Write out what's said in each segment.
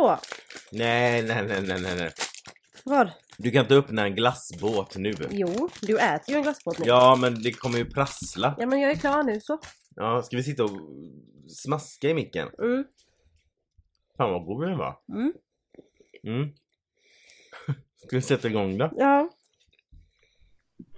då? Nej, nej, nej, nej, nej, nej. Vad? Du kan inte öppna en glassbåt nu. Jo, du äter ju en glassbåt nu. Ja, men det kommer ju prassla. Ja men jag är klar nu så. Ja, ska vi sitta och smaska i micken? Mm. Fan vad god den var. Mm. Mm. Ska vi sätta igång då? Ja.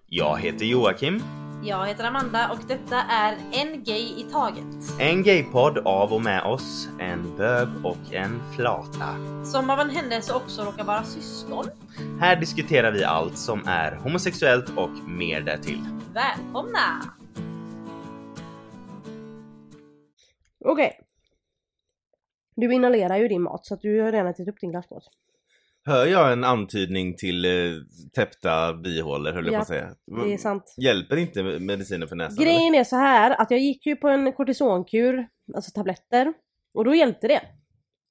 Jag heter Joakim. Jag heter Amanda och detta är En Gay i Taget. En gaypodd av och med oss, en bög och en flata. Som av en händelse också råkar vara syskon. Här diskuterar vi allt som är homosexuellt och mer därtill. Välkomna! Okej. Du inhalerar ju din mat så att du har redan ätit upp din glassbåt. Hör jag en antydning till eh, täppta bihålor höll jag Ja, på att säga. Det är sant. Hjälper inte medicinen för näsan? eller? Grejen är så här att jag gick ju på en kortisonkur, alltså tabletter. Och då hjälpte det.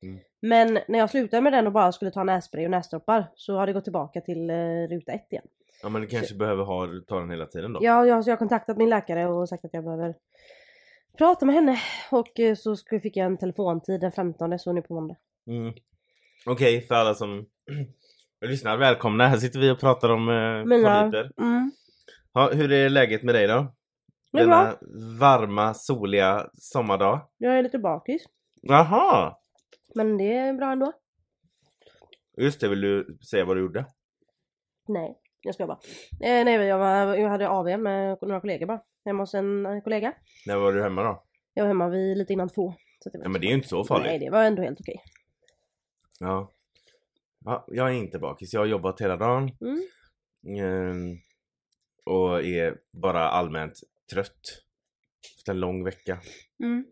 Mm. Men när jag slutade med den och bara skulle ta nässpray och näsdroppar så har det gått tillbaka till eh, ruta ett igen. Ja men du kanske behöver ha, ta den hela tiden då? Ja, jag, så jag har kontaktat min läkare och sagt att jag behöver prata med henne. Och eh, så fick jag en telefontid den 15 så nu på måndag. Mm. Okej, för alla som lyssnar, välkomna. Här sitter vi och pratar om eh, Mina... Mm. Ja, hur är läget med dig då? Det är Denna varma, soliga sommardag. Jag är lite bakis. Jaha! Men det är bra ändå. Just det, vill du säga vad du gjorde? Nej, jag ska bara. Eh, nej, jag, var, jag hade AW med några kollegor bara. Hemma hos en eh, kollega. När var du hemma då? Jag var hemma vid lite innan två. Så att var Ja men det är ju inte så farligt. Nej, det var ändå helt okej. Ja. Ja. Jag är inte bakis, jag har jobbat hela dagen. Mm. Ehm, och är bara allmänt trött. Efter en lång vecka. Mm.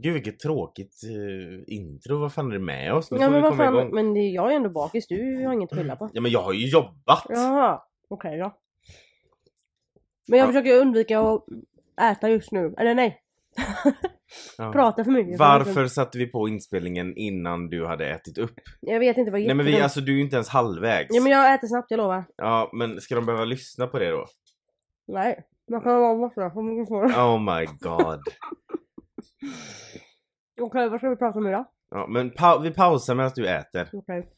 Gud vilket tråkigt eh, intro, vad fan är det med oss? Nu Ja får men vi vad komma fan, igång. men det, jag är ändå bakis. Du har inget att skylla på. Ja men jag har ju jobbat! Jaha, okej då. Men jag Ja. försöker undvika att äta just nu. Eller nej. Ja. Prata för mycket. Varför satte vi på inspelningen innan du hade ätit upp? Jag vet inte vad Nej men vi, alltså du är ju inte ens halvvägs. Ja men jag äter snabbt, jag lovar. Ja men ska de behöva lyssna på det då? Nej. Man kan vara borta mycket svårare. Oh my god. Okej, vad ska vi prata om då? Ja, men pa- vi pausar medan du äter. Okej.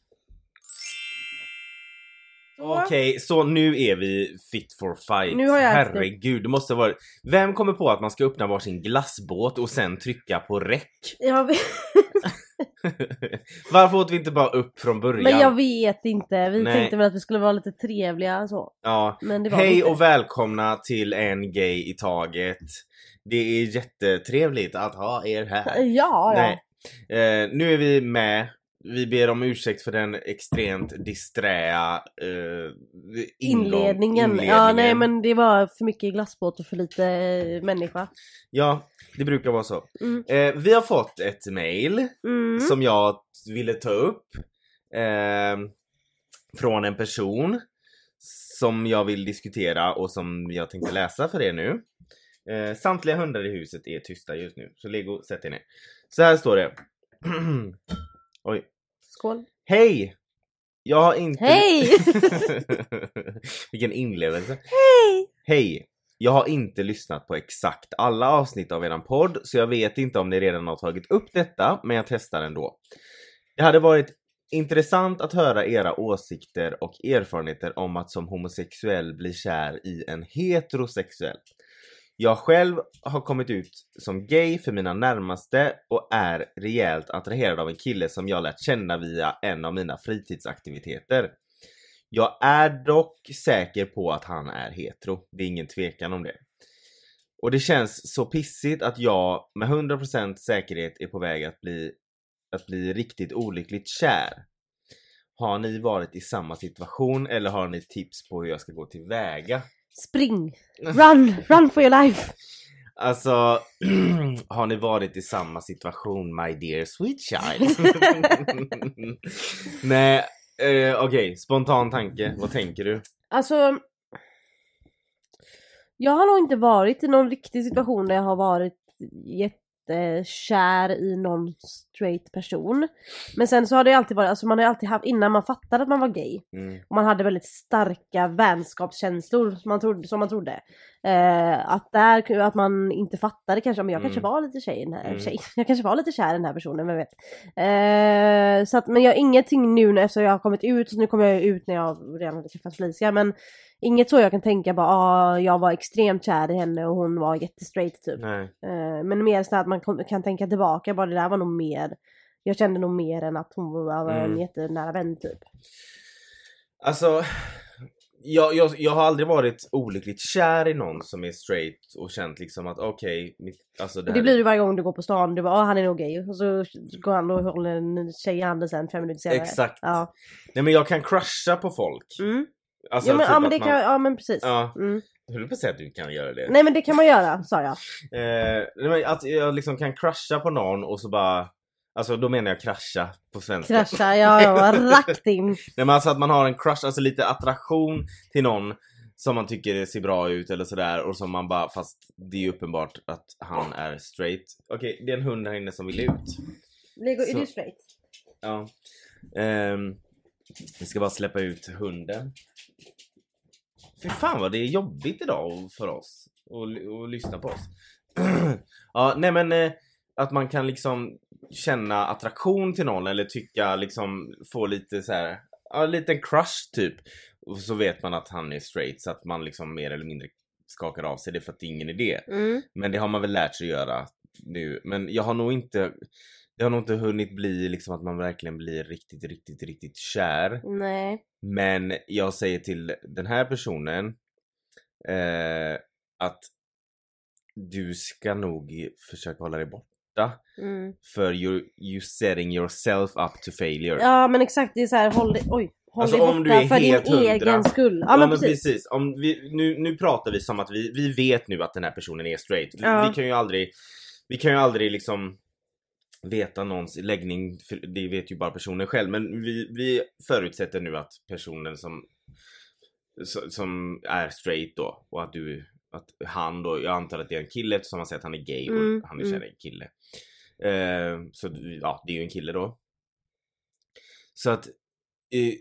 Okej, så nu är vi fit for fight. Nu har jag. Herregud, det måste vara... Vem kommer på att man ska öppna varsin glassbåt och sen trycka på räck? Jag vet, Varför åt vi inte bara upp från början? men jag vet inte. Vi Nej. tänkte väl att vi skulle vara lite trevliga så. Ja. Hej inte. och välkomna till en gay i taget. Det är jättetrevligt att ha er här. Ja, ja. Nej. Eh, nu är vi med. Vi ber om ursäkt för den extremt disträa eh, ingång- Inledningen. Ja, nej men det var för mycket glassbåt och för lite eh, människa. Ja, det brukar vara så. Mm. Eh, vi har fått ett mail Mm. som jag ville ta upp. Eh, från en person som jag vill diskutera och som jag tänkte läsa för er nu. Eh, samtliga hundar i huset är tysta just nu, så Lego sätt er ner. Så här står det. Oj. Skål. Hej! Jag har inte... Hej! Vilken inlevelse. Hej! Hej! Jag har inte lyssnat på exakt alla avsnitt av eran podd, så jag vet inte om ni redan har tagit upp detta, men jag testar ändå. Det hade varit intressant att höra era åsikter och erfarenheter om att som homosexuell bli kär i en heterosexuell. Jag själv har kommit ut som gay för mina närmaste och är rejält attraherad av en kille som jag lärt känna via en av mina fritidsaktiviteter. Jag är dock säker på att han är hetero. Det är ingen tvekan om det. Och det känns så pissigt att jag med 100% säkerhet är på väg att bli, att bli riktigt olyckligt kär. Har ni varit i samma situation eller har ni tips på hur jag ska gå tillväga? Spring! Run! Run for your life! Alltså, har ni varit i samma situation my dear sweet child? Nej, eh, okej, spontan tanke, vad tänker du? Alltså... Jag har nog inte varit i någon riktig situation där jag har varit jättekär i någon straight person. Men sen så har det alltid varit, alltså man har alltid haft, innan man fattade att man var gay, Mm. och man hade väldigt starka vänskapskänslor som man trodde, som man trodde Eh, att där, att man inte fattade kanske, men jag kanske Mm. var lite tjej, den här, Mm. tjej, jag kanske var lite kär i den här personen, vem vet. Eh, så att, men jag har ingenting nu när efter jag har kommit ut, så nu kommer jag ut när jag redan hade träffat Felicia, men inget så jag kan tänka bara, ah, jag var extremt kär i henne och hon var jättestraight typ. Eh, men mer så att man kan tänka tillbaka, bara det där var nog mer, jag kände nog mer än att hon var en Mm. jättenära vän typ. Alltså, jag, jag, jag har aldrig varit olyckligt kär i någon som är straight och känt liksom att okej, mitt- alltså det, Det blir ju varje gång du går på stan, du bara ah, han är nog gay. Och så går han och håller en tjej i handen sen fem minuter senare. Exakt. Ja. Nej men jag kan crusha på folk. Mm. Alltså ja, men, typ ja men det man... kan, ja men precis. Ja, Mm. jag höll på att säga att du kan göra det. Nej men det kan man göra, sa jag. Eh, nej, att jag liksom kan crusha på någon och så bara Alltså då menar jag krascha på svenska. Krascha, ja var rakt in. Nej men alltså att man har en crush, alltså lite attraktion till någon som man tycker ser bra ut eller sådär och som man bara, fast det är ju uppenbart att han är straight. Okej, det är en hund här inne som vill ut. Lego, är du straight? Ja. Ehm, vi ska bara släppa ut hunden. Fy fan vad det är jobbigt idag för oss att lyssna på oss. ja, nej men eh, att man kan liksom känna attraktion till någon eller tycka liksom få lite så här, ja en crush typ. Och så vet man att han är straight så att man liksom mer eller mindre skakar av sig det för att det är ingen idé. Mm. Men det har man väl lärt sig göra nu. Men jag har nog inte det har nog inte hunnit bli liksom att man verkligen blir riktigt, riktigt, riktigt kär. Nej. Men jag säger till den här personen eh, att du ska nog försöka hålla dig borta. Mm. För you, you setting yourself up to failure. Ja men exakt, det är så här, håll dig, oj. Håll Alltså, dig om borta du är för helt din hundra. egen skull. Ja, Ja, men precis. precis. Om vi, nu, nu pratar vi som att vi, vi vet nu att den här personen är straight. Vi, Ja. vi kan ju aldrig, vi kan ju aldrig liksom veta någons läggning, för det vet ju bara personen själv. Men vi, vi förutsätter nu att personen som, so- som är straight då och att du, att han då, jag antar att det är en kille eftersom han säger att han är gay och Mm, han är mm. kär i en kille. Eh, så ja, det är ju en kille då. Så att eh,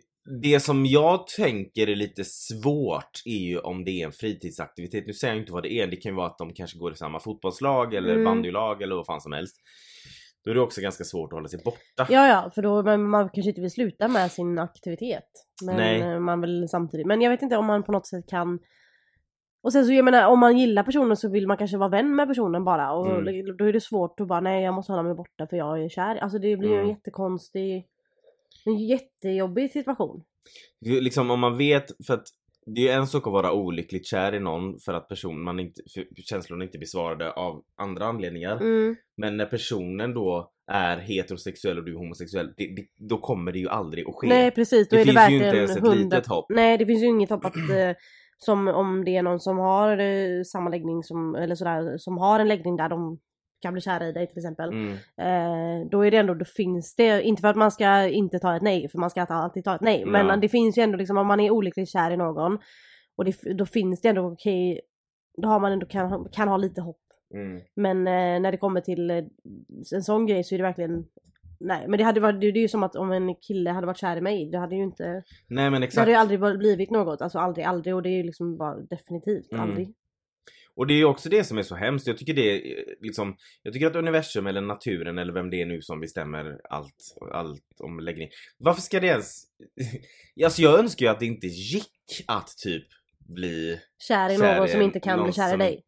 det som jag tänker är lite svårt är ju om det är en fritidsaktivitet. Nu säger jag inte vad det är, det kan ju vara att de kanske går i samma fotbollslag eller Mm. bandylag eller vad fan som helst. Då är det också ganska svårt att hålla sig borta. Ja ja, för då man, man kanske inte vill sluta med sin aktivitet. Men Nej. eh, man vill samtidigt, men jag vet inte om man på något sätt kan och sen så jag menar om man gillar personen så vill man kanske vara vän med personen bara och Mm. då är det svårt att bara nej jag måste hålla mig borta för jag är kär. Alltså det blir ju en Mm. jättekonstig, en jättejobbig situation. Liksom om man vet, för att det är en sak att vara olyckligt kär i någon för att person, man inte, känslorna inte besvarade av andra anledningar. Mm. Men när personen då är heterosexuell och du är homosexuell, det, det, då kommer det ju aldrig att ske. Nej precis, då Det är det finns ju inte ens ett 100 litet hopp. Nej det finns ju inget hopp att eh, som om det är någon som har eh, samma läggning som, eller sådär, som har en läggning där de kan bli kära i dig till exempel. Mm. Eh, då är det ändå, då finns det, inte för att man ska inte ta ett nej, för man ska alltid ta ett nej. Men Ja. det finns ju ändå liksom om man är olyckligt kär i någon och det, då finns det ändå okej, då har man ändå kan, kan ha lite hopp. Mm. Men eh, när det kommer till eh, en sån grej så är det verkligen Nej men det hade varit, det, det är ju som att om en kille hade varit kär i mig, det hade ju inte Nej men Det exakt. hade ju aldrig blivit något, alltså aldrig, aldrig och det är ju liksom bara definitivt Mm. aldrig. Och det är också det som är så hemskt. Jag tycker det eh, liksom, jag tycker att universum eller naturen eller vem det är nu som bestämmer allt, allt om läggning. Varför ska det ens... alltså jag önskar ju att det inte gick att typ bli... Kär i Kär någon i som inte kan bli kär i dig.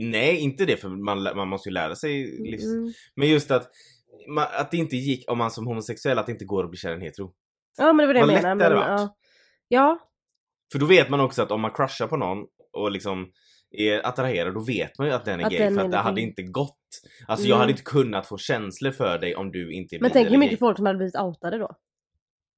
Nej, inte det för man, man måste ju lära sig livs... Mm. Men just att, att det inte gick, om man som homosexuell, att det inte går att bli kär i en hetero. Ja men det var det jag Vad menade. lätt det Men, ja. ja, För då vet man också att om man crushar på någon och liksom är attraherad, då vet man ju att den är Att gay. den för att det hade inte gått. Alltså jag Mm. hade inte kunnat få känslor för dig om du inte är men tänk hur mycket gay. folk som hade blivit outade då.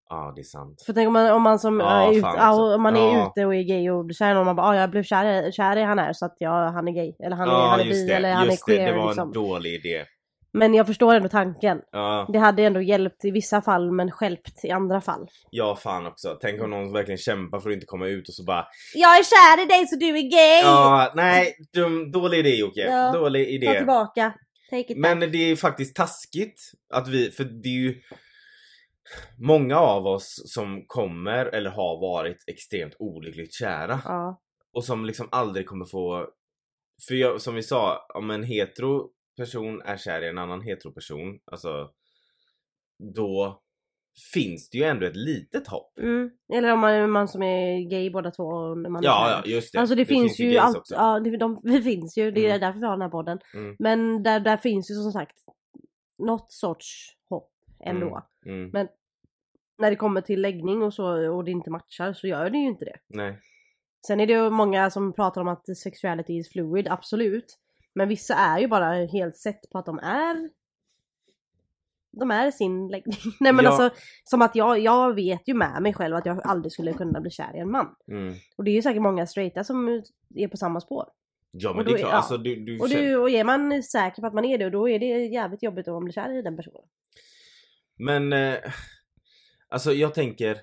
Ja, det är sant. För tänk om man, om man som Ja, är, ja, också. om man är Ja. ute och är gay och blir kär i någon man bara ah, jag blev kär, kär i han här så att jag, han är gay. Eller han är, han är bi det. eller han just är queer det. Det var liksom. en dålig idé. Men jag förstår ändå tanken. Ja, Det hade ändå hjälpt i vissa fall men stjälpt i andra fall. ja fan också. Tänk om någon verkligen kämpar för att inte komma ut och så bara Jag är kär i dig så du är gay! Ja, nej, dum, dålig idé Jocke. Ja, Dålig Ta idé. tillbaka. Take it Men back. det är faktiskt taskigt att vi, för det är ju många av oss som kommer eller har varit extremt olyckligt kära. Ja. och som liksom aldrig kommer få... För jag, som vi sa, om en hetero person är kär i en annan hetero person, alltså då finns det ju ändå ett litet hopp. Mm. Eller om man är en man som är gay båda två. och Man Ja, ja just det. Alltså det, finns, ju gays allt, ja det, de, det finns ju, det är Mm. därför vi har den här podden. Mm. Men där, där finns ju som sagt något sorts hopp ändå. Mm. Men när det kommer till läggning och så och det inte matchar så gör det ju inte det. Nej. Sen är det ju många som pratar om att sexuality is fluid, absolut. Men vissa är ju bara helt sett på att de är de är sin läggning. Nej men Ja. alltså som att jag, jag vet ju med mig själv att jag aldrig skulle kunna bli kär i en man. Mm. Och det är ju säkert många straighta som är på samma spår. Ja men det är klart, ja. alltså du, du, Och, känner- du, och är man säker på att man är det, då är det jävligt jobbigt om man blir kär i den personen. Men eh, alltså jag tänker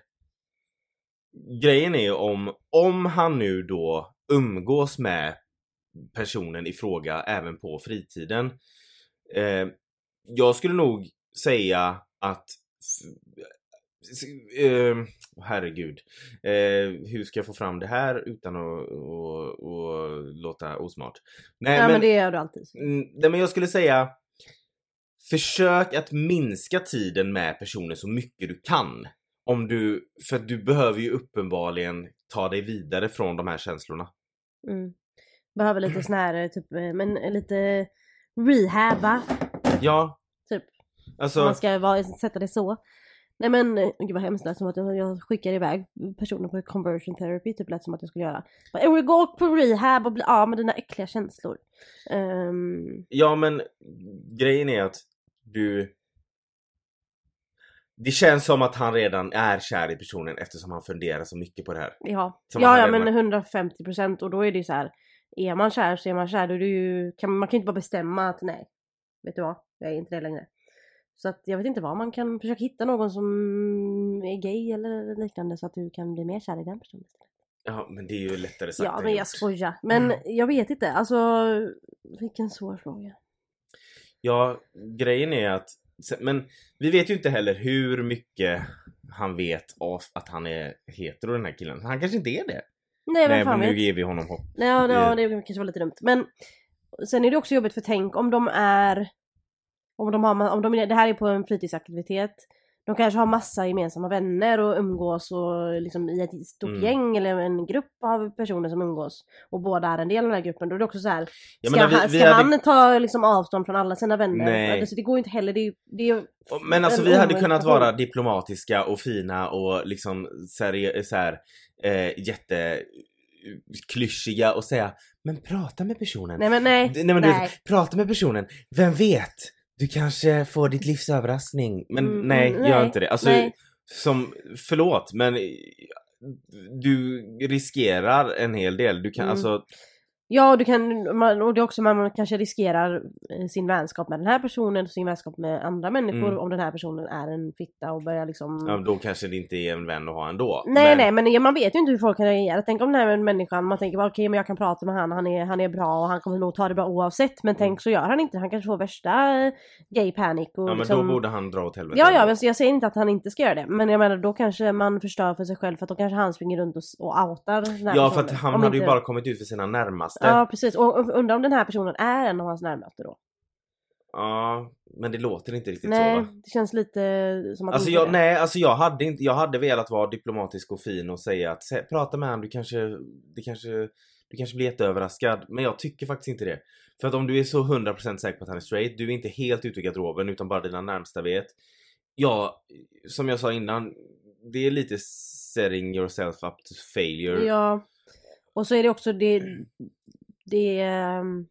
Grejen är ju om, om han nu då umgås med personen i fråga även på fritiden. Eh, jag skulle nog säga att eh, herregud. Eh, hur ska jag få fram det här utan att, att, att låta osmart? Nej, ja men, det gör du alltid. Nej men jag skulle säga Försök att minska tiden med personen så mycket du kan. Om du, för du behöver ju uppenbarligen ta dig vidare från de här känslorna. Mm. Behöver lite sån här, typ, eh, men lite rehab va? Ja. Typ. Alltså, Om man ska vara, sätta det så. Nej men eh, gud vad hemskt det lät som att jag, jag skickar iväg personer på conversion therapy typ lät som att jag skulle göra. Bara, "Eh, Gå på rehab och bli av med dina äckliga känslor. Ehm, ja men grejen är att du Det känns som att han redan är kär i personen eftersom han funderar så mycket på det här. ja, Som ja, ja men har- 150% och då är det ju så här. Är man kär så är man kär. Då är det ju, kan, man kan ju inte bara bestämma att nej, vet du vad, jag är inte det längre. Så att jag vet inte vad, man kan försöka hitta någon som är gay eller liknande så att du kan bli mer kär i den personen. Ja men det är ju lättare sagt Ja men jag skojar. Men Mm. jag vet inte, alltså vilken svår fråga. Ja, grejen är att men vi vet ju inte heller hur mycket han vet av att han är hetero den här killen. Han kanske inte är det. Nej Nej men nu vet. ger vi honom hopp. Nej, ja, det- ja, det kanske var lite dumt. Men sen är det också jobbigt för tänk om de är om de har, om de, det här är på en fritidsaktivitet. De kanske har massa gemensamma vänner och umgås och liksom i ett stort Mm. gäng eller en grupp av personer som umgås. Och båda är en del av den här gruppen. Då är det också så här. Jag Ska, vi- han, ska hade- ta liksom avstånd från alla sina vänner? Nej. Alltså, det går ju inte heller. Det är det är Men alltså vi hade kunnat vara diplomatiska och fina och liksom seri- så här, eh, jätte klyschiga och säga Men prata med personen. Nej men nej. Nej men du nej. vet, prata med personen. Vem vet? Du kanske får ditt livs överraskning. Men Mm, nej, mm, gör nej, inte det. Alltså, nej. som, förlåt men du riskerar en hel del. Du kan Mm. alltså, Ja, du kan, man, och det är också man, kanske riskerar eh, sin vänskap med den här personen och sin vänskap med andra människor Mm. om den här personen är en fitta och börjar liksom... ja, då kanske det inte är en vän att ha ändå. Nej men, nej men ja, man vet ju inte hur folk kan reagera. Tänk om den här människan, man tänker okej men jag kan prata med han, han är, han är bra och han kommer nog ta det bra oavsett. Men tänk så gör han inte, han kanske får värsta eh, gay panic och Ja men liksom... då borde han dra åt helvete. Ja ja, men jag säger inte att han inte ska göra det. Men jag menar då kanske man förstör för sig själv för att då kanske han springer runt och, och outar den här Ja för att personen. han hade ju inte- bara kommit ut för sina närmaste. Ja precis, och undrar om den här personen är en av hans närmaste då? Ja, men det låter inte riktigt Nej, så va? det känns lite som att Alltså jag, nej, alltså jag hade inte, jag hade velat vara diplomatisk och fin och säga att prata med honom, du kanske, det kanske, du kanske blir jätteöverraskad. Men jag tycker faktiskt inte det. För att om du är så 100% säker på att han är straight, du är inte helt ute i garderoben utan bara dina närmsta vet. Ja, som jag sa innan, det är lite setting yourself up to failure. Ja. Och så är det också det, det ehm,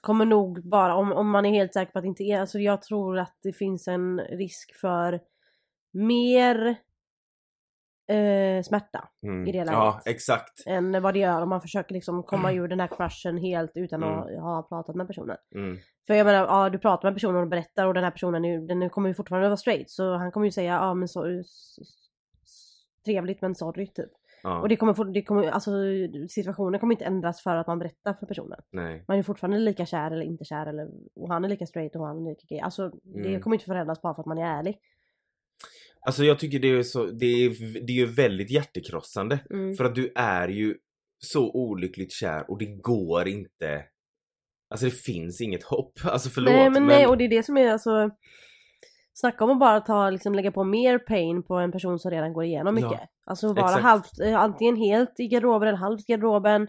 kommer nog bara, om, om man är helt säker på att det inte är, alltså jag tror att det finns en risk för mer eh, smärta Mm. i det läget. Ja, exakt. än vad det gör om man försöker liksom komma ur den här crushen helt utan Mm. att ha pratat med personen. Mm. För jag menar, ja du pratar med personen och berättar och den här personen är den kommer ju fortfarande vara straight så han kommer ju säga ja men så trevligt men sorry typ. Ja, Och det kommer, det kommer, alltså situationen kommer inte ändras för att man berättar för personen. nej. Man är fortfarande lika kär eller inte kär eller, och han är lika straight och han är lika gay. Alltså det Mm. kommer inte förändras bara för att man är ärlig. Alltså jag tycker det är så, det är, det är ju väldigt hjärtekrossande. Mm. För att du är ju så olyckligt kär och det går inte. Alltså det finns inget hopp. Alltså förlåt. nej men, nej och det är det som är alltså Snacka om att bara ta, liksom, lägga på mer pain på en person som redan går igenom Ja, mycket. Alltså vara exakt. halvt, eh, antingen helt i garderoben eller halvt i garderoben.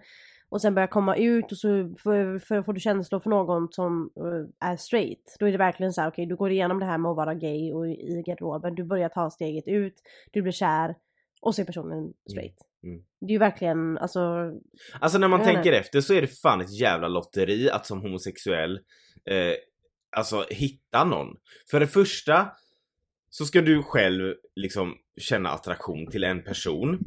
Och sen börja komma ut och så får, får, får du känslor för någon som eh, är straight. Då är det verkligen så här: okej du går igenom det här med att vara gay och i garderoben. Du börjar ta steget ut, du blir kär och så är personen straight. mm. Det är ju verkligen, alltså Alltså när man tänker efter så är det fan ett jävla lotteri att som homosexuell eh, alltså hitta någon. För det första så ska du själv liksom känna attraktion till en person.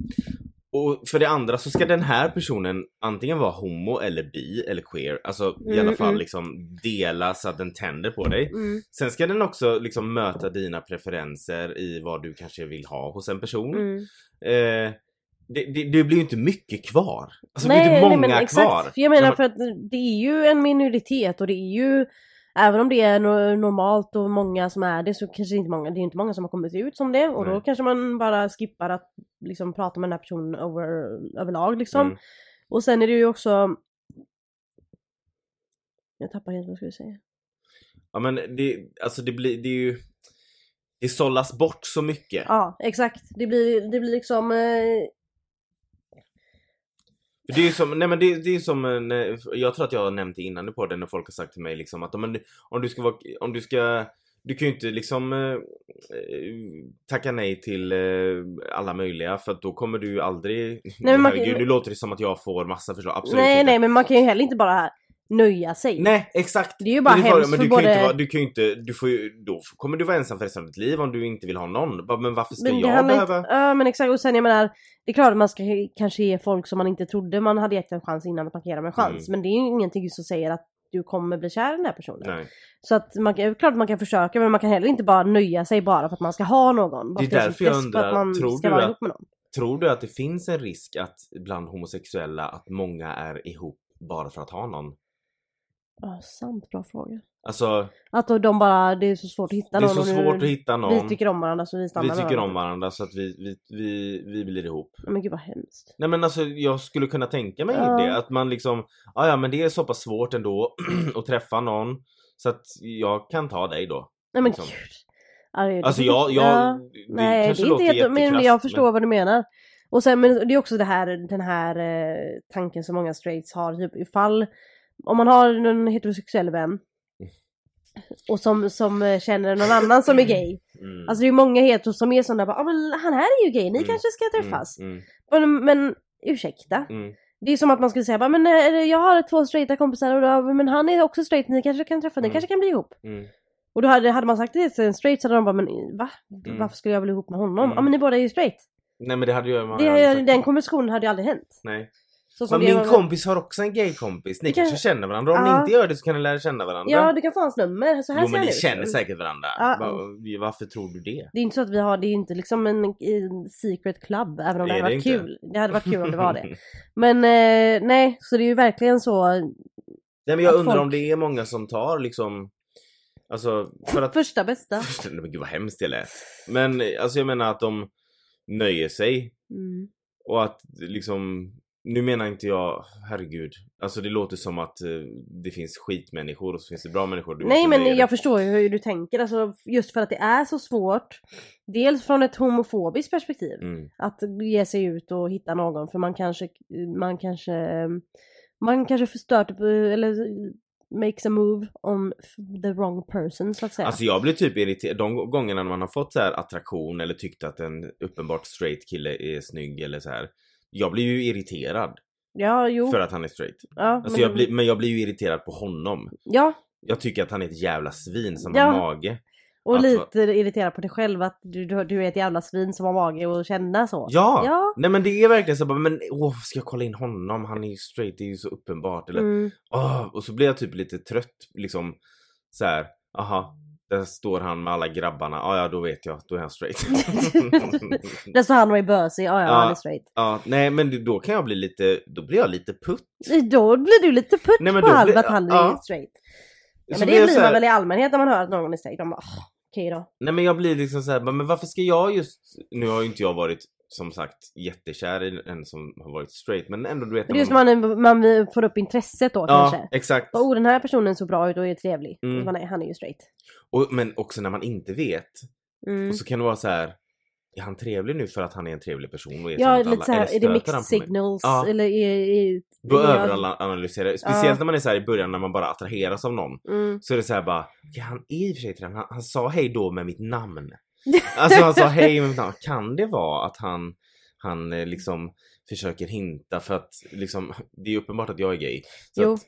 Och för det andra så ska den här personen antingen vara homo eller bi eller queer. Alltså i Mm, alla fall mm. liksom dela så att den tänder på dig. mm, Sen ska den också liksom möta dina preferenser i vad du kanske vill ha hos en person. mm. Eh, det, det, det blir ju inte mycket kvar. Alltså det blir inte många men kvar. exakt. Jag menar för att det är ju en minoritet och det är ju Även om det är no- normalt och många som är det så kanske det inte många, det är inte många som har kommit ut som det och då Nej. kanske man bara skippar att liksom prata med den här personen över, överlag liksom. Mm. Och sen är det ju också Jag tappar helt vad jag skulle säga. Ja men det, alltså det blir, det är ju Det sållas bort så mycket. Ja exakt, det blir, det blir liksom eh, Det är ju som, nej men det, det är som eh, jag tror att jag har nämnt det innan på det när folk har sagt till mig liksom att om, om du ska vara, om du ska du kan ju inte liksom eh, eh, tacka nej till eh, alla möjliga för att då kommer du aldrig... men man kan- Herregud, nu låter det som att jag får massa förslag. Absolut Nej inte. nej men man kan ju heller inte bara nöja sig. Nej exakt! Det är ju bara det hemskt men för du kan ju både- inte vara, du kan ju inte, du får ju, då kommer du vara ensam för resten av ditt liv om du inte vill ha någon. Men varför ska Men jag behöva? Inte, ja men exakt och sen jag menar Det är klart att man ska kanske ge folk som man inte trodde man hade gett en chans innan att man kan ge dem en chans. Mm. Men det är ju ingenting som säger att du kommer bli kär i den här personen. Nej. Så att man kan, klart man kan försöka men man kan heller inte bara nöja sig bara för att man ska ha någon. Det är för därför jag undrar, att man tror du att- ihop med någon. Tror du att det finns en risk att bland homosexuella att många är ihop bara för att ha någon? Ja sant, bra fråga. Alltså, Att de bara, det är så svårt att hitta det är någon. så svårt att hitta någon. Vi tycker om varandra så vi stannar Vi tycker om varandra. varandra så att vi, vi, vi, vi blir ihop. Men gud vad hemskt. Nej men alltså jag skulle kunna tänka mig Ja. det. Att man liksom, ja ja men det är så pass svårt ändå att träffa någon. Så att jag kan ta dig då. Nej men Liksom. gud. Det- Alltså jag, jag Ja. det Nej, kanske det är låter inte jätte... Men jättekrasst, jag förstår vad du menar. Och sen, men det är också det här, den här eh, tanken som många straights har, typ ifall om man har en heterosexuell vän och som, som eh, känner någon annan som är gay. Mm. Alltså det är många heteros som är sådana bara, ah, men han här är ju gay, ni Mm. kanske ska träffas. Mm, Men, men ursäkta. mm, mm. Det är som att man skulle säga men eh, jag har två straighta kompisar och då, men han är också straight, ni kanske kan träffa, ni Mm. kanske kan bli ihop. Mm. Och då hade, hade man sagt det till en straight så hade de bara, men va? Mm. Varför skulle jag vilja ihop med honom? Mm. Ja men ni båda är ju straight. Nej men det hade ju Det, den konversationen hade ju aldrig hänt. Nej. Men det min var- kompis har också en gay-kompis. Ni Det kan- kanske känner varandra. Om Ja. ni inte gör det så kan ni lära känna varandra. Ja du kan få hans nummer, så här jo men ni ut. känner säkert varandra. Ja. Va- Varför tror du det? Det är inte så att vi har, det är inte liksom en, en secret club även om det Är hade det varit inte? kul. Det hade varit kul om det var det. Men eh, nej, så det är ju verkligen så. Nej men jag undrar folk- om det är många som tar liksom Alltså för att Första bästa. Nej men gud vad hemskt det lät. Men alltså jag menar att de nöjer sig Mm. och att liksom nu menar inte jag, herregud, alltså det låter som att eh, det finns skitmänniskor och så finns det bra människor. Du Nej men jag förstår ju hur du tänker, alltså just för att det är så svårt. Dels från ett homofobiskt perspektiv. Mm. Att ge sig ut och hitta någon för man kanske, man kanske, man kanske förstört eller makes a move on the wrong person så att säga. Alltså jag blir typ irriterad de gångerna man har fått så här attraktion eller tyckt att en uppenbart straight kille är snygg eller så här. Jag blir ju irriterad ja, jo. för att han är straight. ja, Alltså men, jag blir, men jag blir ju irriterad på honom. ja, Jag tycker att han är ett jävla svin som Ja. har mage. och Att- lite irriterad på dig själv att du, du, du är ett jävla svin som har mage och känna så. Ja! Ja. Nej men det är verkligen så bara, men åh, ska jag kolla in honom? Han är ju straight, det är ju så uppenbart. Eller, Mm. åh, och så blir jag typ lite trött liksom så här. aha, där står han med alla grabbarna, ja ja då vet jag, då är han straight. Där står han och är bösig, ja ja Ja. han är straight. ja, nej men då kan jag bli lite, då blir jag lite putt. Då blir du lite putt Nej, men på blir- att han är ja. straight. Ja, men det blir så man här- väl i allmänhet när man hör att någon är straight. De bara "Ah, okej då. Nej men jag blir liksom så här, men varför ska jag just, nu har ju inte jag varit som sagt jättekär i en som har varit straight men ändå du vet det är just när man, man får upp intresset då Ja kanske. exakt. Oh den här personen så bra ut och är trevlig. Mm. Man är, han är ju straight. Och, men också när man inte vet. Mm. Och så kan det vara så här. Är han trevlig nu för att han är en trevlig person och är Ja lite såhär, är det mixed signals? Ja. Eller är, är, Då är- överanalyserar jag. Speciellt när man är så här i början när man bara attraheras av någon. Mm. Så är det så här bara, ja, han är i och för sig trevlig. Han, han sa hej då med mitt namn. Alltså han sa hej med mitt namn. Kan det vara att han, han eh, liksom försöker hinta för att liksom, det är uppenbart att jag är gay. Så Jo. Att,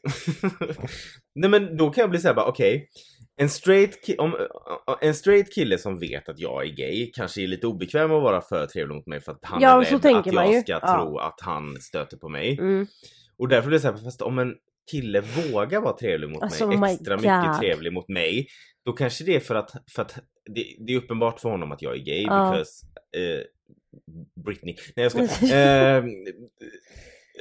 Nej men då kan jag bli såhär bara okej. en, straight ki- om, en straight kille som vet att jag är gay kanske är lite obekväm att vara för trevlig mot mig för att han Ja, är rädd att jag ska Ja. tro att han stöter på mig. Mm. Och därför blir det såhär, fast om en kille vågar vara trevlig mot Alltså, mig, oh extra mycket trevlig mot mig, då kanske det är för att, för att det, det är uppenbart för honom att jag är gay, Ja. because eh, Britney. Nej jag ska. eh,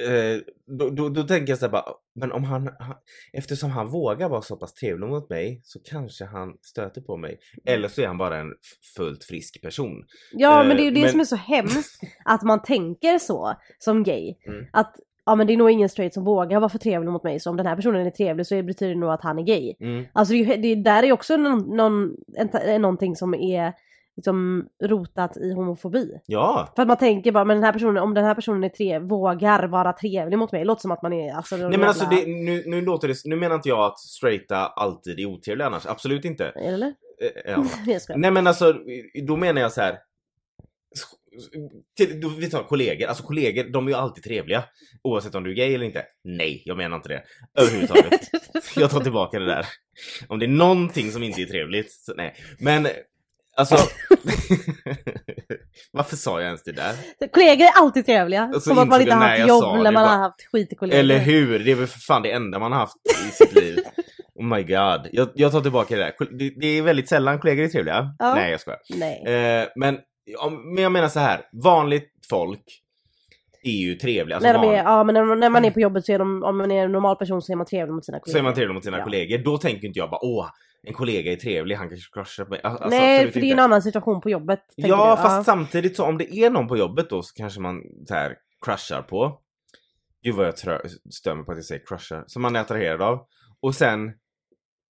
eh, då, då, då tänker jag såhär bara, men om han, han, eftersom han vågar vara så pass trevlig mot mig så kanske han stöter på mig. Eller så är han bara en fullt frisk person. Ja Eh, men det är ju det men- som är så hemskt, att man tänker så som gay. Mm. Att ja men det är nog ingen straight som vågar vara för trevlig mot mig så om den här personen är trevlig så betyder det nog att han är gay. Mm. Alltså det, det där är också någon, någon, en, någonting som är liksom rotat i homofobi. Ja, För att man tänker bara, men den här personen, om den här personen är tre, vågar vara trevlig mot mig, det låter som att man är alltså Nej men alltså det, nu, nu låter det, nu menar inte jag att straighta alltid är otrevliga annars, absolut inte. Eller? Eh, Ja. Jag skojar. Nej men alltså, då menar jag så här. Till, vi tar kollegor, alltså kollegor de är ju alltid trevliga. Oavsett om du är gay eller inte. Nej, jag menar inte det. Överhuvudtaget. jag tar tillbaka det där. Om det är någonting som inte är trevligt, så nej. Men alltså. Varför sa jag ens det där? Kollegor är alltid trevliga. Och så som att man inte har haft jobb när man har bara. haft skitkollegor. Eller hur? Det är väl för fan det enda man har haft i sitt liv. Oh my god. Jag, jag tar tillbaka det där. Det, det är väldigt sällan kollegor är trevliga. Ja. Nej jag skojar. Nej. Eh, men, om, men jag menar så här. vanligt folk är ju trevliga. Alltså när, de van- är, ja men när, när man är på jobbet så är de, om man är en normal person så är man trevlig mot sina kollegor. så är man trevlig mot sina Ja. kollegor. Då tänker inte jag bara åh, en kollega är trevlig, han kanske crushar på mig. Alltså, Nej för det är en annan situation på jobbet. Ja fast samtidigt så om det är någon på jobbet då så kanske man så här crushar på. Gud vad jag stör mig på att jag säger crushar. Som man är attraherad av. Och sen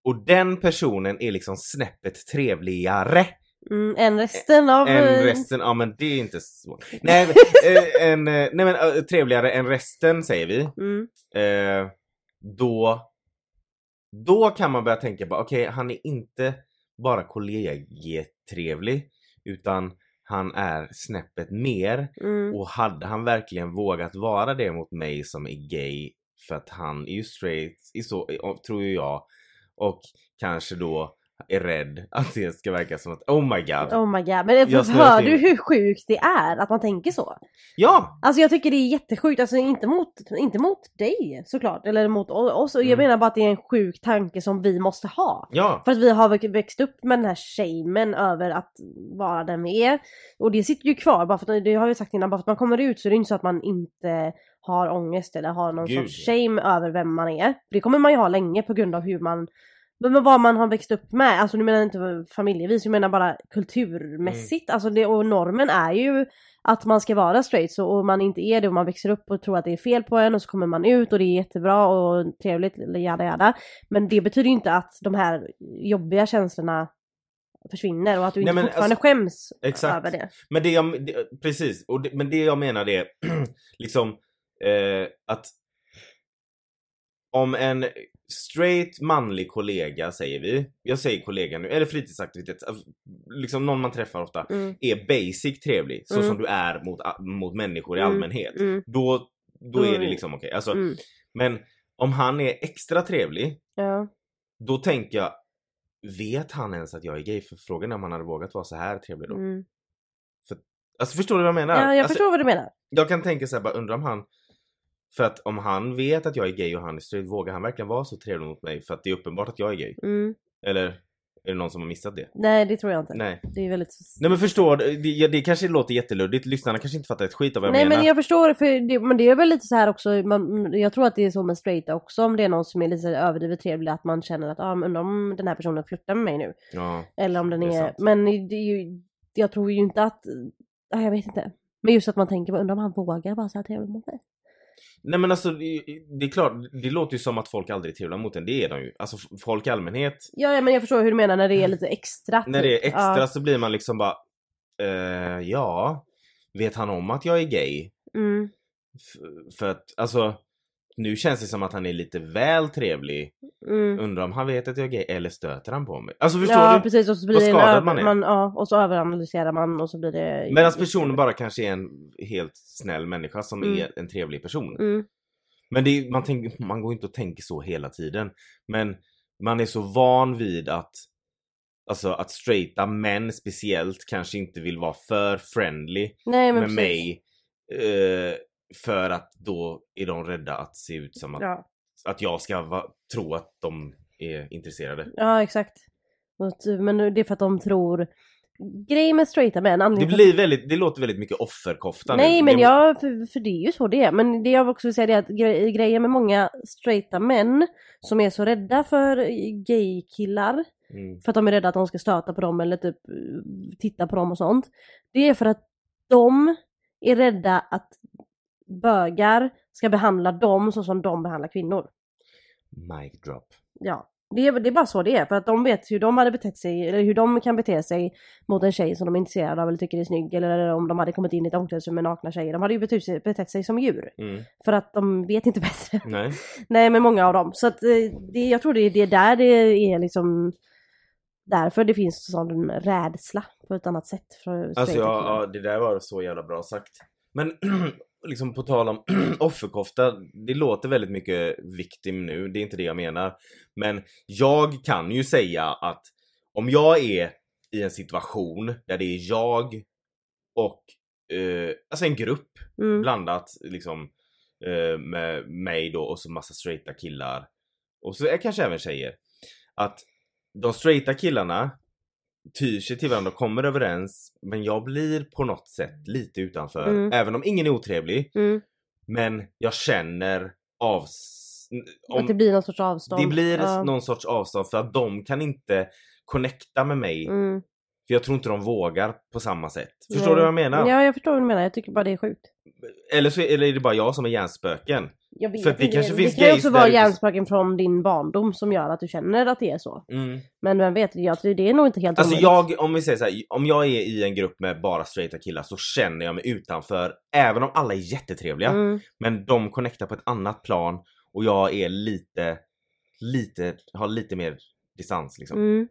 och den personen är liksom snäppet trevligare Mm, än resten av... än eh, resten. Ja men det är inte svårt. Nej, eh, en, eh, nej men eh, trevligare än resten säger vi. Mm, Eh, då då kan man börja tänka på okej han är inte bara kollegetrevlig utan han är snäppet mer mm. och hade han verkligen vågat vara det mot mig som är gay för att han är ju straight, i så, tror ju jag och kanske då är rädd att det ska verka som att oh my god. Oh my god, men Jag hör du hur sjukt det är att man tänker så? Ja! Alltså jag tycker det är jättesjukt, alltså inte mot, inte mot dig såklart, eller mot oss. Jag Mm. menar bara att det är en sjuk tanke som vi måste ha. Ja! För att vi har växt- växt upp med den här shamen över att vara den vi är. Och det sitter ju kvar, bara för att, det har vi sagt innan, bara för att man kommer ut så är det inte så att man inte har ångest eller har någon Gud, sorts shame över vem man är. Det kommer man ju ha länge på grund av hur man men vad man har växt upp med, alltså nu menar jag inte familjevis, jag menar bara kulturmässigt. Mm. Alltså det, och normen är ju att man ska vara straight så och man inte är det och man växer upp och tror att det är fel på en och så kommer man ut och det är jättebra och trevligt, jada jada. Men det betyder ju inte att de här jobbiga känslorna försvinner och att du Nej, inte men fortfarande alltså- skäms Exakt. över det. Men det jag, det, precis, och det, men det jag menar är liksom eh, att om en straight manlig kollega säger vi, jag säger kollega nu, eller fritidsaktivitet, alltså, liksom någon man träffar ofta, Mm, är basic trevlig, så Mm. som du är mot, mot människor i Mm. allmänhet. mm, Då, då är det Mm. liksom okej. Alltså, mm. Men om han är extra trevlig, Ja. då tänker jag, vet han ens att jag är gay? För frågan är om han hade vågat vara så här trevlig då. Mm. Alltså förstår du vad jag menar? ja, jag alltså, förstår vad du menar. Jag kan tänka så här, bara undra om han för att om han vet att jag är gay och han är straight, vågar han verkligen vara så trevlig mot mig? För att det är uppenbart att jag är gay. Mm. Eller är det någon som har missat det? Nej det tror jag inte. Nej. Det är väldigt... Nej men förstår, det, det kanske låter jätteluddigt, lyssnarna kanske inte fattar ett skit av vad jag Nej menar. men jag förstår, för det, men det är väl lite så här också, man, jag tror att det är så med straighta också om det är någon som är lite överdrivet trevlig att man känner att ah, men om den här personen flörtar med mig nu. Ja. Eller om den är är, men det är ju, jag tror ju inte att, ah, jag vet inte. Men just att man tänker, undrar om han vågar vara så här trevlig mot mig? Nej men alltså det, det är klart, det låter ju som att folk aldrig trevliga mot en, det är de ju. Alltså folk i allmänhet, Ja, ja men jag förstår hur du menar när det är lite extra. när det är typ. extra Ja. så blir man liksom bara, eh, ja, vet han om att jag är gay? Mm, F- för att, alltså, nu känns det som att han är lite väl trevlig. mm. Undrar om han vet att jag är gay eller stöter han på mig? Alltså förstår Ja du? precis och så blir Vad en skadad över, man är. man, ja, och så överanalyserar man och så blir det... Medan personen bara kanske är en helt snäll människa som Mm. är en trevlig person. Mm, Men är, man, tänker, man går inte och tänker så hela tiden. Men man är så van vid att Alltså att straighta män speciellt kanske inte vill vara för friendly nej med precis. mig. Eh, för att då är de rädda att se ut som att, Ja. att jag ska va, tro att de är intresserade. ja exakt. Men det är för att de tror... Grejen med straighta män, Det anledningen blir väldigt, det låter väldigt mycket offerkofta Nej nu. men det, jag, för, för det är ju så det är. Men det jag också vill säga är att gre grejen med många straighta män som är så rädda för gay-killar Mm. för att de är rädda att de ska stöta på dem eller typ eh, titta på dem och sånt. Det är för att de är rädda att bögar ska behandla dem så som de behandlar kvinnor. Mic drop. Ja, det är, det är bara så det är. För att de vet hur de hade betett sig, eller hur de kan bete sig mot en tjej som de är intresserade av eller tycker är snygg. Eller om de hade kommit in i ett omklädningsrum med nakna tjejer. De hade ju betett sig, betett sig som djur. Mm. För att de vet inte bättre. Nej. Nej men många av dem. Så att eh, det, jag tror det är det är där det är liksom Därför det finns sån rädsla på ett annat sätt. För Alltså ja, ja, det där var så jävla bra sagt. Men liksom på tal om offerkofta, det låter väldigt mycket victim nu, det är inte det jag menar. Men jag kan ju säga att om jag är i en situation där det är jag och eh, alltså en grupp Mm. blandat liksom eh, med mig då och så massa straighta killar och så är kanske även tjejer. Att de straighta killarna tyr sig till varandra och kommer överens men jag blir på något sätt lite utanför. Mm. Även om ingen är otrevlig Mm. men jag känner av... att det blir någon sorts avstånd. det blir Ja. någon sorts avstånd för att de kan inte connecta med mig Mm. För jag tror inte de vågar på samma sätt. Förstår Nej. du vad jag menar? Ja jag förstår vad du menar, jag tycker bara det är sjukt. Eller så eller är det bara jag som är hjärnspöken. Jag vet För det inte. kanske finns det kan ju också vara hjärnspöken från din barndom som gör att du känner att det är så. Mm. Men vem vet, jag det är nog inte helt Alltså omöjligt. jag, om vi säger så här, om jag är i en grupp med bara straighta killar så känner jag mig utanför även om alla är jättetrevliga. Mm. Men de connectar på ett annat plan och jag är lite, lite, har lite mer distans liksom. Mm.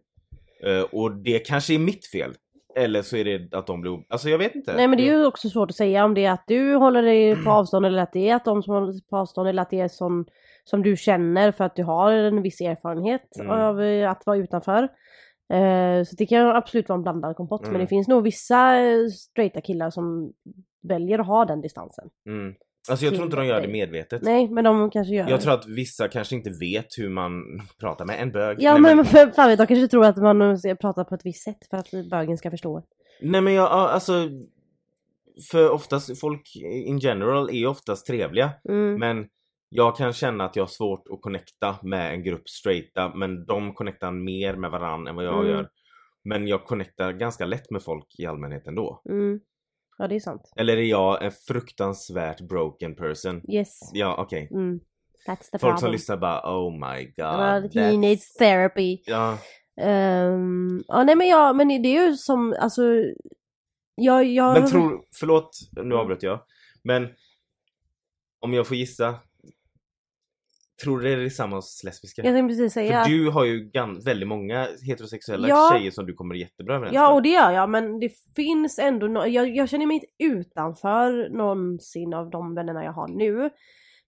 Eh, och det kanske är mitt fel. Eller så är det att de blir, alltså jag vet inte. Nej men det är ju också svårt att säga om det är att du håller dig på avstånd eller att det är att de som håller sig på avstånd eller att det är som, som du känner för att du har en viss erfarenhet Mm. av eh, att vara utanför. Eh, så det kan absolut vara en blandad kompott men Mm. det finns nog vissa eh, straighta killar som väljer att ha den distansen. Mm. Alltså jag tror inte de gör det medvetet. Nej men de kanske gör Jag det. tror att vissa kanske inte vet hur man pratar med en bög. Ja Nej, men, men fan vet, de kanske tror att man ska prata på ett visst sätt för att bögen ska förstå. Nej men jag, ja, alltså För oftast, folk in general är oftast trevliga Mm. Men jag kan känna att jag har svårt att connecta med en grupp straighta men de connectar mer med varann än vad jag Mm. gör Men jag connectar ganska lätt med folk i allmänhet ändå Mm. Ja det är sant. Eller är jag en fruktansvärt broken person? Yes. Ja okej Mm. That's the Folk som problem. lyssnar bara oh my god Ja, he that's- needs therapy. Ja, Ehm, ja nej men ja men det är ju som alltså jag, jag... men tror, förlåt nu avbröt jag Men Om jag får gissa Tror du det är detsamma hos lesbiska? Jag tänkte precis säga För du har ju väldigt många heterosexuella Ja. tjejer som du kommer jättebra överens Ja med. och det gör jag men det finns ändå no jag, jag känner mig inte utanför någonsin av de vännerna jag har nu.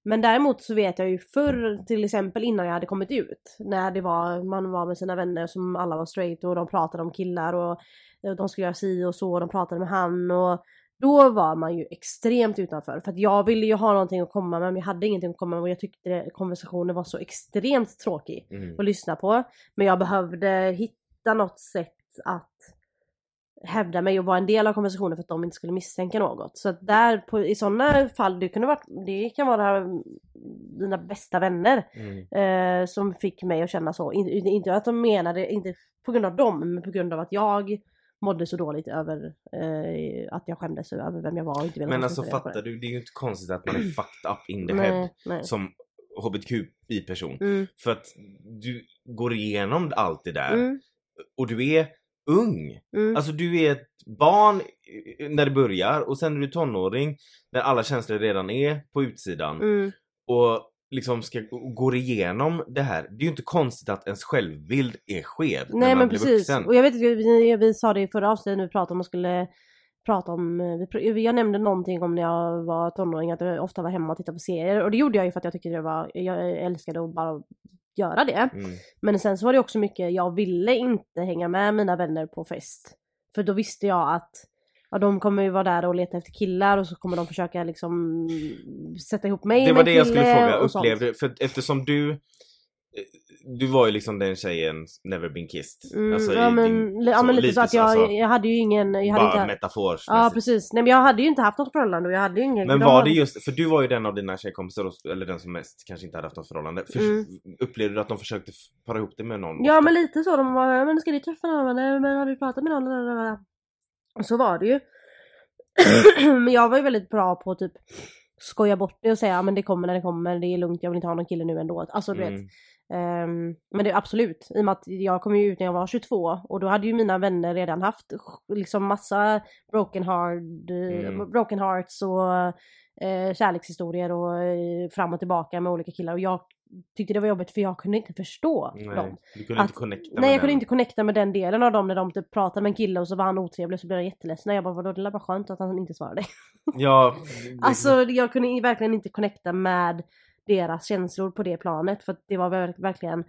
Men däremot så vet jag ju förr till exempel innan jag hade kommit ut. När det var, man var med sina vänner som alla var straight och de pratade om killar och och de skulle göra si och så och de pratade med han och då var man ju extremt utanför. För att jag ville ju ha någonting att komma med men jag hade ingenting att komma med och jag tyckte det, konversationen var så extremt tråkig Mm. att lyssna på. Men jag behövde hitta något sätt att hävda mig och vara en del av konversationen för att de inte skulle misstänka något. Så att där på, i sådana fall, det, kunde varit, det kan vara dina bästa vänner Mm. eh, som fick mig att känna så. In, inte att de menade, inte på grund av dem, men på grund av att jag mådde så dåligt över eh, att jag skämdes över vem jag var och inte ville Men alltså fattar du, det är ju inte konstigt att man är fucked up in the head Nej, nej. som hbtqi-person. Mm, För att du går igenom allt det där mm, och du är ung. mm. Alltså du är ett barn när det börjar och sen är du tonåring när alla känslor redan är på utsidan mm. och liksom ska gå igenom det här. Det är ju inte konstigt att ens självbild är skev när Nej man men blir precis. vuxen. Och jag vet inte, vi, vi sa det i förra avsnittet när vi pratade om att skulle prata om, eh, jag nämnde någonting om när jag var tonåring att jag ofta var hemma och tittade på serier och det gjorde jag ju för att jag tyckte det var, jag älskade att bara göra det. Mm. Men sen så var det också mycket, jag ville inte hänga med mina vänner på fest. För då visste jag att ja, de kommer ju vara där och leta efter killar och så kommer de försöka liksom sätta ihop mig Det med var en det jag skulle fråga, upplevde för eftersom du du var ju liksom den tjejen never been kissed. Mm, Alltså, ja, men, din- ja men lite så att jag, alltså, jag hade ju ingen, jag hade bara inte, metaforsmässigt. Ja precis, nej men jag hade ju inte haft något förhållande och jag hade ju ingen Men var det just, för du var ju den av dina tjejkompisar, eller den som mest kanske inte hade haft något förhållande. För, Mm. Upplevde du att de försökte para ihop det med någon? Ja ofta? men lite så, de bara men ska du träffa någon? Men har du pratat med någon? Och så var det ju. men jag var ju väldigt bra på att typ skoja bort det och säga men det kommer när det kommer, det är lugnt, jag vill inte ha någon kille nu ändå. Alltså du vet. Mm. Ehm, men det är absolut, i och med att jag kom ju ut när jag var 22 och då hade ju mina vänner redan haft liksom massa broken, hard, eh, Mm. broken hearts och eh, kärlekshistorier och eh, fram och tillbaka med olika killar och jag tyckte det var jobbigt för jag kunde inte förstå Nej, dem. du kunde Att- inte connecta Nej med jag kunde den. inte connecta med den delen av dem när de typ pratade med en kille och så var han otrevlig och så blev jag jätteledsen. Jag bara vadå det var bara skönt att han inte svarade. Ja, det- Alltså jag kunde verkligen inte connecta med deras känslor på det planet för att det var ver- verkligen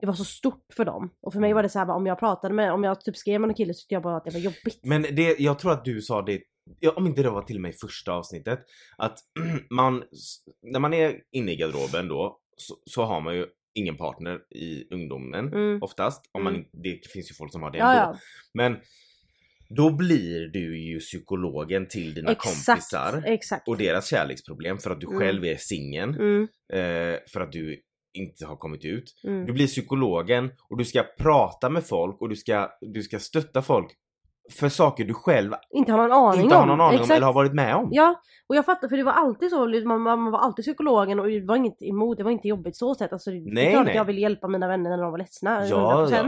det var så stort för dem. Och för mig Mm. var det så här bara, om jag pratade med, om jag typ skrev med en kille så tyckte jag bara att det var jobbigt. Men det, jag tror att du sa det, ja, om inte det var till och med i första avsnittet, att man, när man är inne i garderoben då, så, så har man ju ingen partner i ungdomen Mm. oftast. Om man, Mm. det finns ju folk som har det ändå. ja. Men då blir du ju psykologen till dina Exakt. kompisar Exakt. och deras kärleksproblem för att du Mm. själv är singeln, Mm, eh, för att du inte har kommit ut. mm. Du blir psykologen och du ska prata med folk och du ska, du ska stötta folk för saker du själv Inte har någon aning inte om. har någon aning om Exakt. eller har varit med om. Ja, och jag fattar för det var alltid så, liksom, man, man var alltid psykologen och det var inget emot, det var inte jobbigt så sett. Alltså, det Nej, är klart nej. att jag vill hjälpa mina vänner när de var ledsna, Ja, 100%. ja.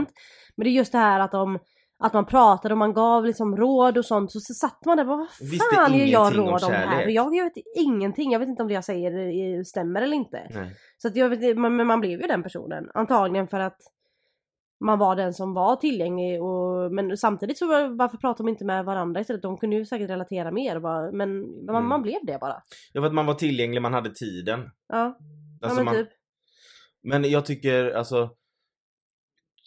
Men det är just det här att de att man pratade och man gav liksom råd och sånt så, så satt man där och bara vad fan ger jag om råd om det här? För jag, jag vet ingenting, jag vet inte om det jag säger eh, stämmer eller inte. Nej. Så att jag vet, men man blev ju den personen. Antagligen för att man var den som var tillgänglig och, men samtidigt så var, varför pratar de inte med varandra istället? De kunde ju säkert relatera mer bara, men man, Mm. man blev det bara. Ja, för att man var tillgänglig, man hade tiden. Ja, Alltså ja men man, typ. men jag tycker alltså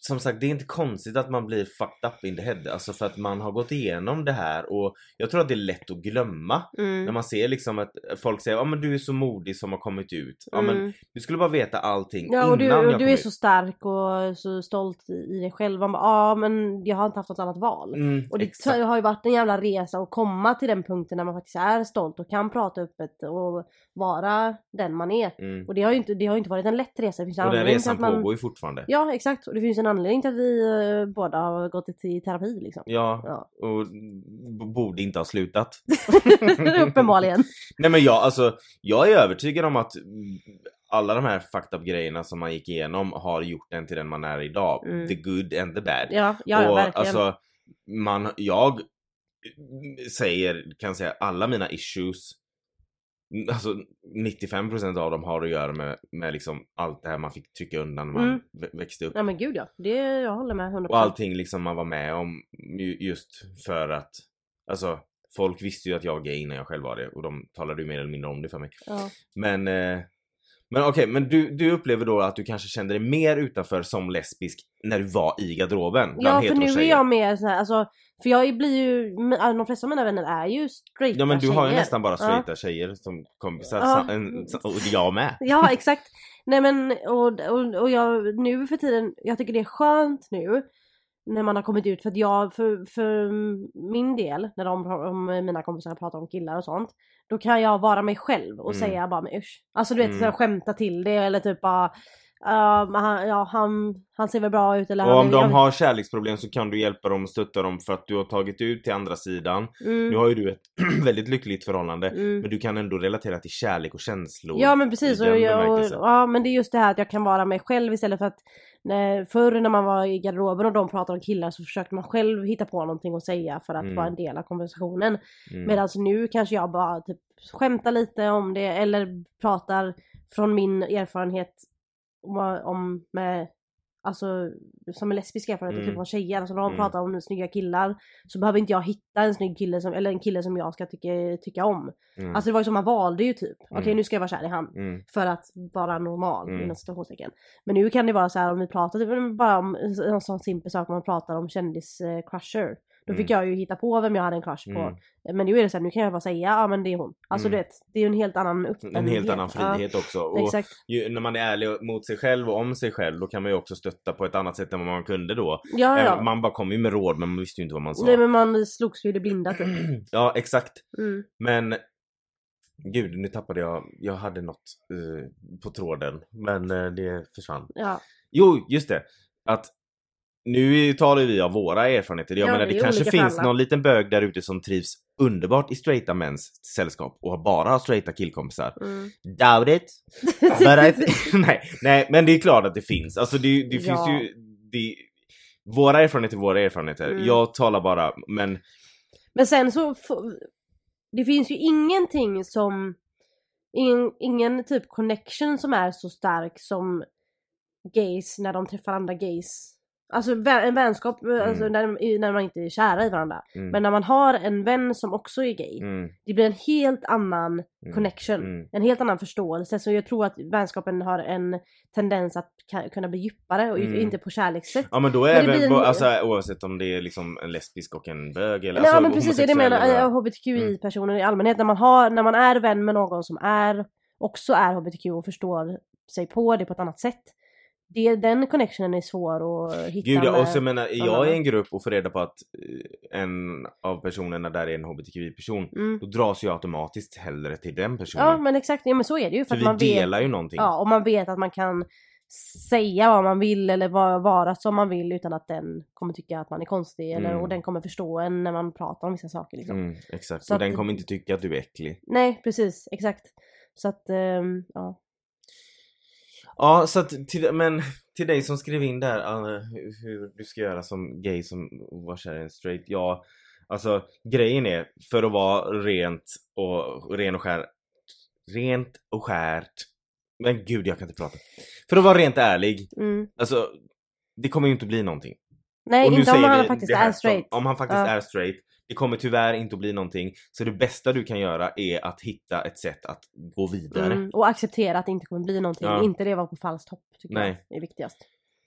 som sagt, det är inte konstigt att man blir fucked up in the head. Alltså för att man har gått igenom det här och jag tror att det är lätt att glömma. Mm. När man ser liksom att folk säger ja men du är så modig som har kommit ut. Ja men Mm. du skulle bara veta allting Ja och du, innan och jag du är ut. så stark och så stolt i dig själv. Man bara, ja men jag har inte haft något annat val. Mm, Och det exakt. har ju varit en jävla resa att komma till den punkten när man faktiskt är stolt och kan prata öppet och vara den man är. Mm. Och det har ju inte, det har inte varit en lätt resa. Det finns Och den resan man... pågår ju fortfarande. Ja exakt och det finns en anledning till att vi eh, båda har gått i terapi liksom. Ja, Ja. och borde inte ha slutat. Uppenbarligen. Nej men jag, alltså, jag är övertygad om att alla de här fucked up grejerna som man gick igenom har gjort en till den man är idag. Mm. The good and the bad. Ja, ja, ja och verkligen. alltså, man, jag säger, kan säga alla mina issues Alltså 95% av dem har att göra med, med liksom allt det här man fick trycka undan när man Mm. vä- växte upp. Ja men gud ja. Det, jag håller med 100%. Och allting liksom man var med om ju- just för att Alltså folk visste ju att jag var gay innan jag själv var det och de talade ju mer eller mindre om det för mig. Ja. Men eh, Men okej, men du, du upplever då att du kanske kände dig mer utanför som lesbisk när du var i garderoben? bland Ja för nu är jag mer såhär, alltså för jag blir ju, men de flesta av mina vänner är ju straighta Ja men du har ju tjejer. nästan bara Ja. straighta tjejer som kompisar, Ja. en, och jag med. Ja exakt. Nej men och, och, och jag nu för tiden, jag tycker det är skönt nu när man har kommit ut för att jag, för, för min del, när de, om mina kompisar pratar om killar och sånt, då kan jag vara mig själv och Mm. säga bara men usch. Alltså du vet Mm. skämta till det eller typ bara Men han, ja, han, han ser väl bra ut eller Och han om de jag- har kärleksproblem så kan du hjälpa dem och stötta dem för att du har tagit ut till andra sidan. mm, Nu har ju du ett väldigt lyckligt förhållande. mm. Men du kan ändå relatera till kärlek och känslor. Ja men precis, och, och, bemärkelsen. ja men det är just det här att jag kan vara mig själv istället för att när, förr när man var i garderoben och de pratade om killar så försökte man själv hitta på någonting att säga för att Mm. vara en del av konversationen. Mm. Medan nu kanske jag bara typ skämtar lite om det eller pratar från min erfarenhet om, om med Alltså som en lesbisk erfarenhet, Mm. typ från tjejer. Alltså när de Mm. pratar om snygga killar så behöver inte jag hitta en snygg kille som, eller en kille som jag ska tycka, tycka om. Mm. Alltså det var ju som man valde ju typ. Okej Mm. nu ska jag vara kär i han. Mm. För att vara normal Mm. inom citationstecken. Men nu kan det vara så här om vi pratar typ, bara om en sån simpel sak om man pratar om kändis-crusher. Då fick Mm. jag ju hitta på vem jag hade en crush på. Mm. Men nu är det så här, nu kan jag bara säga ja men det är hon. Alltså Mm. du vet, det är ju en helt annan En öppenhet. helt annan frihet också. Ja, Och exakt. ju, när man är ärlig mot sig själv och om sig själv då kan man ju också stötta på ett annat sätt än vad man kunde då. Ja ja. Man bara kom ju med råd men man visste ju inte vad man sa. Nej men man slogs ju i det blinda typ. Ja exakt. Mm. Men Gud, nu tappade jag. Jag hade något eh, på tråden. Men eh, det försvann. Ja. Jo, just det. Att nu talar vi av våra erfarenheter. Jag Ja, menar det kanske finns alla. någon liten bög där ute som trivs underbart i straighta mäns sällskap och bara har straighta killkompisar. Mm. Doubt it. Nej, nej, men det är klart att det finns. Alltså det, det finns Ja. ju... Det, våra erfarenheter är våra erfarenheter. Mm. Jag talar bara, men Men sen så, det finns ju ingenting som, ingen, ingen typ connection som är så stark som gays när de träffar andra gays. Alltså en vänskap, alltså, när, i- när man inte är kära i varandra. Mm. Men när man har en vän som också är gay, Mm, det blir en helt annan mm, connection. mm. En helt annan förståelse. Så jag tror att vänskapen har en tendens att kunna bli djupare och Mm. inte på kärlekssätt. Ja men då är Men det även, en- alltså, oavsett om det är liksom en lesbisk och en bög eller Nej alltså, men precis det jag menar, eller- hbtqi-personer i allmänhet. När man, har, när man är vän med någon som är också är hbtq och förstår sig på det på ett annat sätt. Det, den connectionen är svår att hitta. Gud ja, och så jag menar, är jag annan. i en grupp och får reda på att eh, en av personerna där är en hbtqi-person, mm. då dras jag automatiskt hellre till den personen. Ja men exakt, ja men så är det ju. För För att vi man vet, delar ju någonting. ja, och man vet att man kan säga vad man vill eller vara, som man vill utan att den kommer tycka att man är konstig eller, Mm. och den kommer förstå en när man pratar om vissa saker liksom. Mm, exakt, Så och att- den kommer inte tycka att du är äcklig. Nej precis, exakt. Så att, ehm, ja. Ja, så att till, men till dig som skrev in där uh, hur, du ska göra som gay som var kär i en straight. Ja, alltså grejen är för att vara rent och ren och skär. Rent och skärt. Men gud, jag kan inte prata. För att vara rent ärlig, Mm. alltså det kommer ju inte bli någonting. Nej Och inte om han vi faktiskt här är som- straight. Om han faktiskt Ja. är straight. Det kommer tyvärr inte att bli någonting. Så det bästa du kan göra är att hitta ett sätt att gå vidare. Mm, och acceptera att det inte kommer bli någonting. Ja. Inte det var på falskt hopp tycker Nej. jag är viktigast.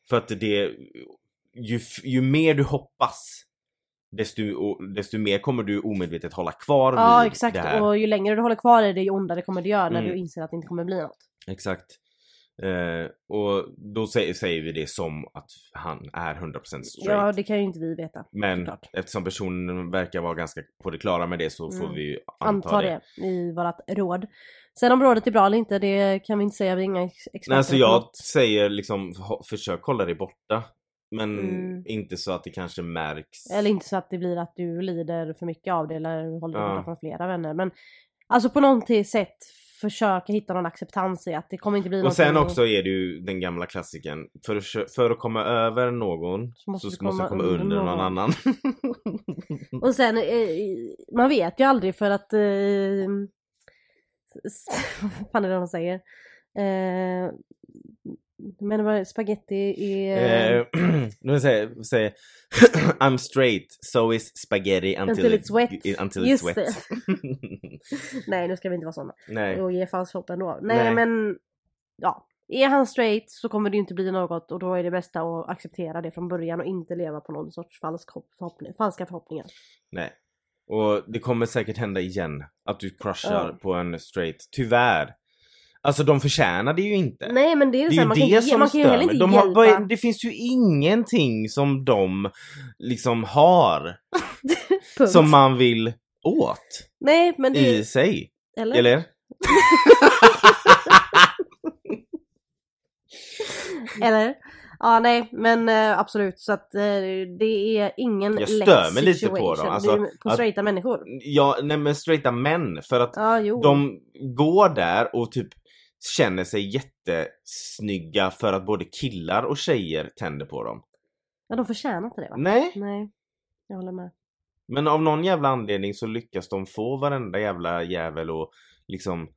För att det, ju, ju mer du hoppas, desto, desto mer kommer du omedvetet hålla kvar Ja vid exakt det här. och ju längre du håller kvar i det ju ondare kommer det göra när Mm. du inser att det inte kommer bli något. Exakt. Eh, och då säger, säger vi det som att han är 100% straight. Ja det kan ju inte vi veta. Men såklart. eftersom personen verkar vara ganska på det klara med det så får Mm. vi ju anta, Anta det. det i vårat råd. Sen om rådet är bra eller inte det kan vi inte säga, vi är inga ex- experter Nej, alltså jag något. säger liksom försök hålla dig borta. Men Mm. inte så att det kanske märks. Eller inte så att det blir att du lider för mycket av det eller håller dig Ja. borta från flera vänner. Men alltså på något sätt försöka hitta någon acceptans i att det kommer inte bli Och sen också är det ju den gamla klassiken. För att, för att komma över någon Så måste så du måste komma komma under någon någon. annan. Och sen, eh, man vet ju aldrig för att... Eh, vad fan är det de säger? Eh, men vad- spaghetti är... Eh, nu säger, säger I'm straight, so is spaghetti until, Until it's wet. Until Just it's wet. Nej nu ska vi inte vara såna. Nej. Och ge falskt hopp ändå. Nej, Nej. men... Ja. Är han straight så kommer det ju inte bli något och då är det bästa att acceptera det från början och inte leva på någon sorts falsk hopp, förhoppning, falska förhoppningar. Nej. Och det kommer säkert hända igen. Att du crushar Ja. på en straight. Tyvärr. Alltså de förtjänar det ju inte. Nej men det är, Det ju man, det kan, som man kan ju stör heller mig. inte De hjälpa. det finns ju ingenting som de liksom har som man vill åt Nej men det... i sig. Eller? Eller? Eller? Ja nej men eh, absolut så att eh, det är ingen Jag stör mig lite på dem, alltså, på att- straighta människor. Ja, nej men straighta män. För att Ja de går där och typ känner sig jättesnygga för att både killar och tjejer tänder på dem. Ja de förtjänar inte det va? Nej, Nej. Jag håller med. men av någon jävla anledning så lyckas de få varenda jävla jävel och liksom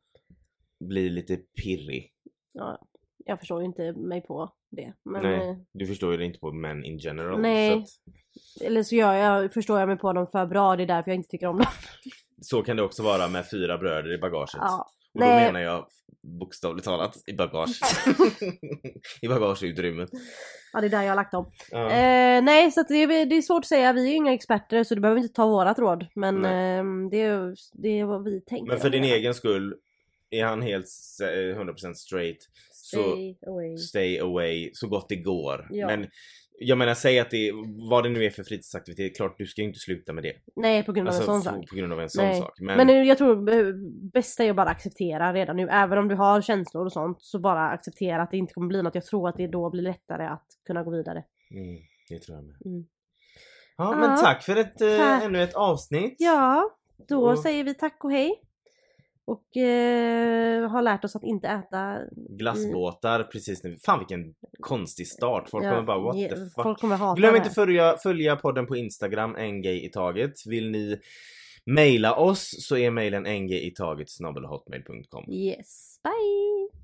bli lite pirrig. Ja, jag förstår ju inte mig på det. Men, Nej. eh, Du förstår ju det inte på män in general. Nej. Så, att, eller så gör jag, förstår jag mig på dem för bra, det är därför jag inte tycker om dem. så kan det också vara med fyra bröder i bagaget. Ja. Och då Nej. menar jag bokstavligt talat i bagage. I bagageutrymmet. ja, det är där jag har lagt dem. Ja. Eh, nej, så det, är, det är svårt att säga. Vi är ju inga experter så du behöver inte ta vårat råd. Men eh, det, är, det är vad vi tänker. Men för din egen skull, är han helt eh, 100% straight så Stay away. stay away så gott det går. Ja. Men jag menar säg att det vad det nu är för fritidsaktivitet, klart du ska ju inte sluta med det. Nej, på grund av Alltså en sån sak. på grund av en sån Nej. sak. Men, Men, jag tror bästa är att bara acceptera redan nu. Även om du har känslor och sånt så bara acceptera att det inte kommer bli något. Jag tror att det då blir lättare att kunna gå vidare. mm, det tror jag med. Mm. Ja, Ja. men tack för ett, eh, Tack. ännu ett avsnitt. Ja, då Och- säger vi tack och hej. Och eh, har lärt oss att inte äta... Glassbåtar precis nu. Fan vilken konstig start. Folk ja, kommer bara what the fuck. Folk kommer hata Glöm inte följa, följa podden på Instagram, en gay i taget. Vill ni mejla oss så är mejlen ngitaget. Yes, bye!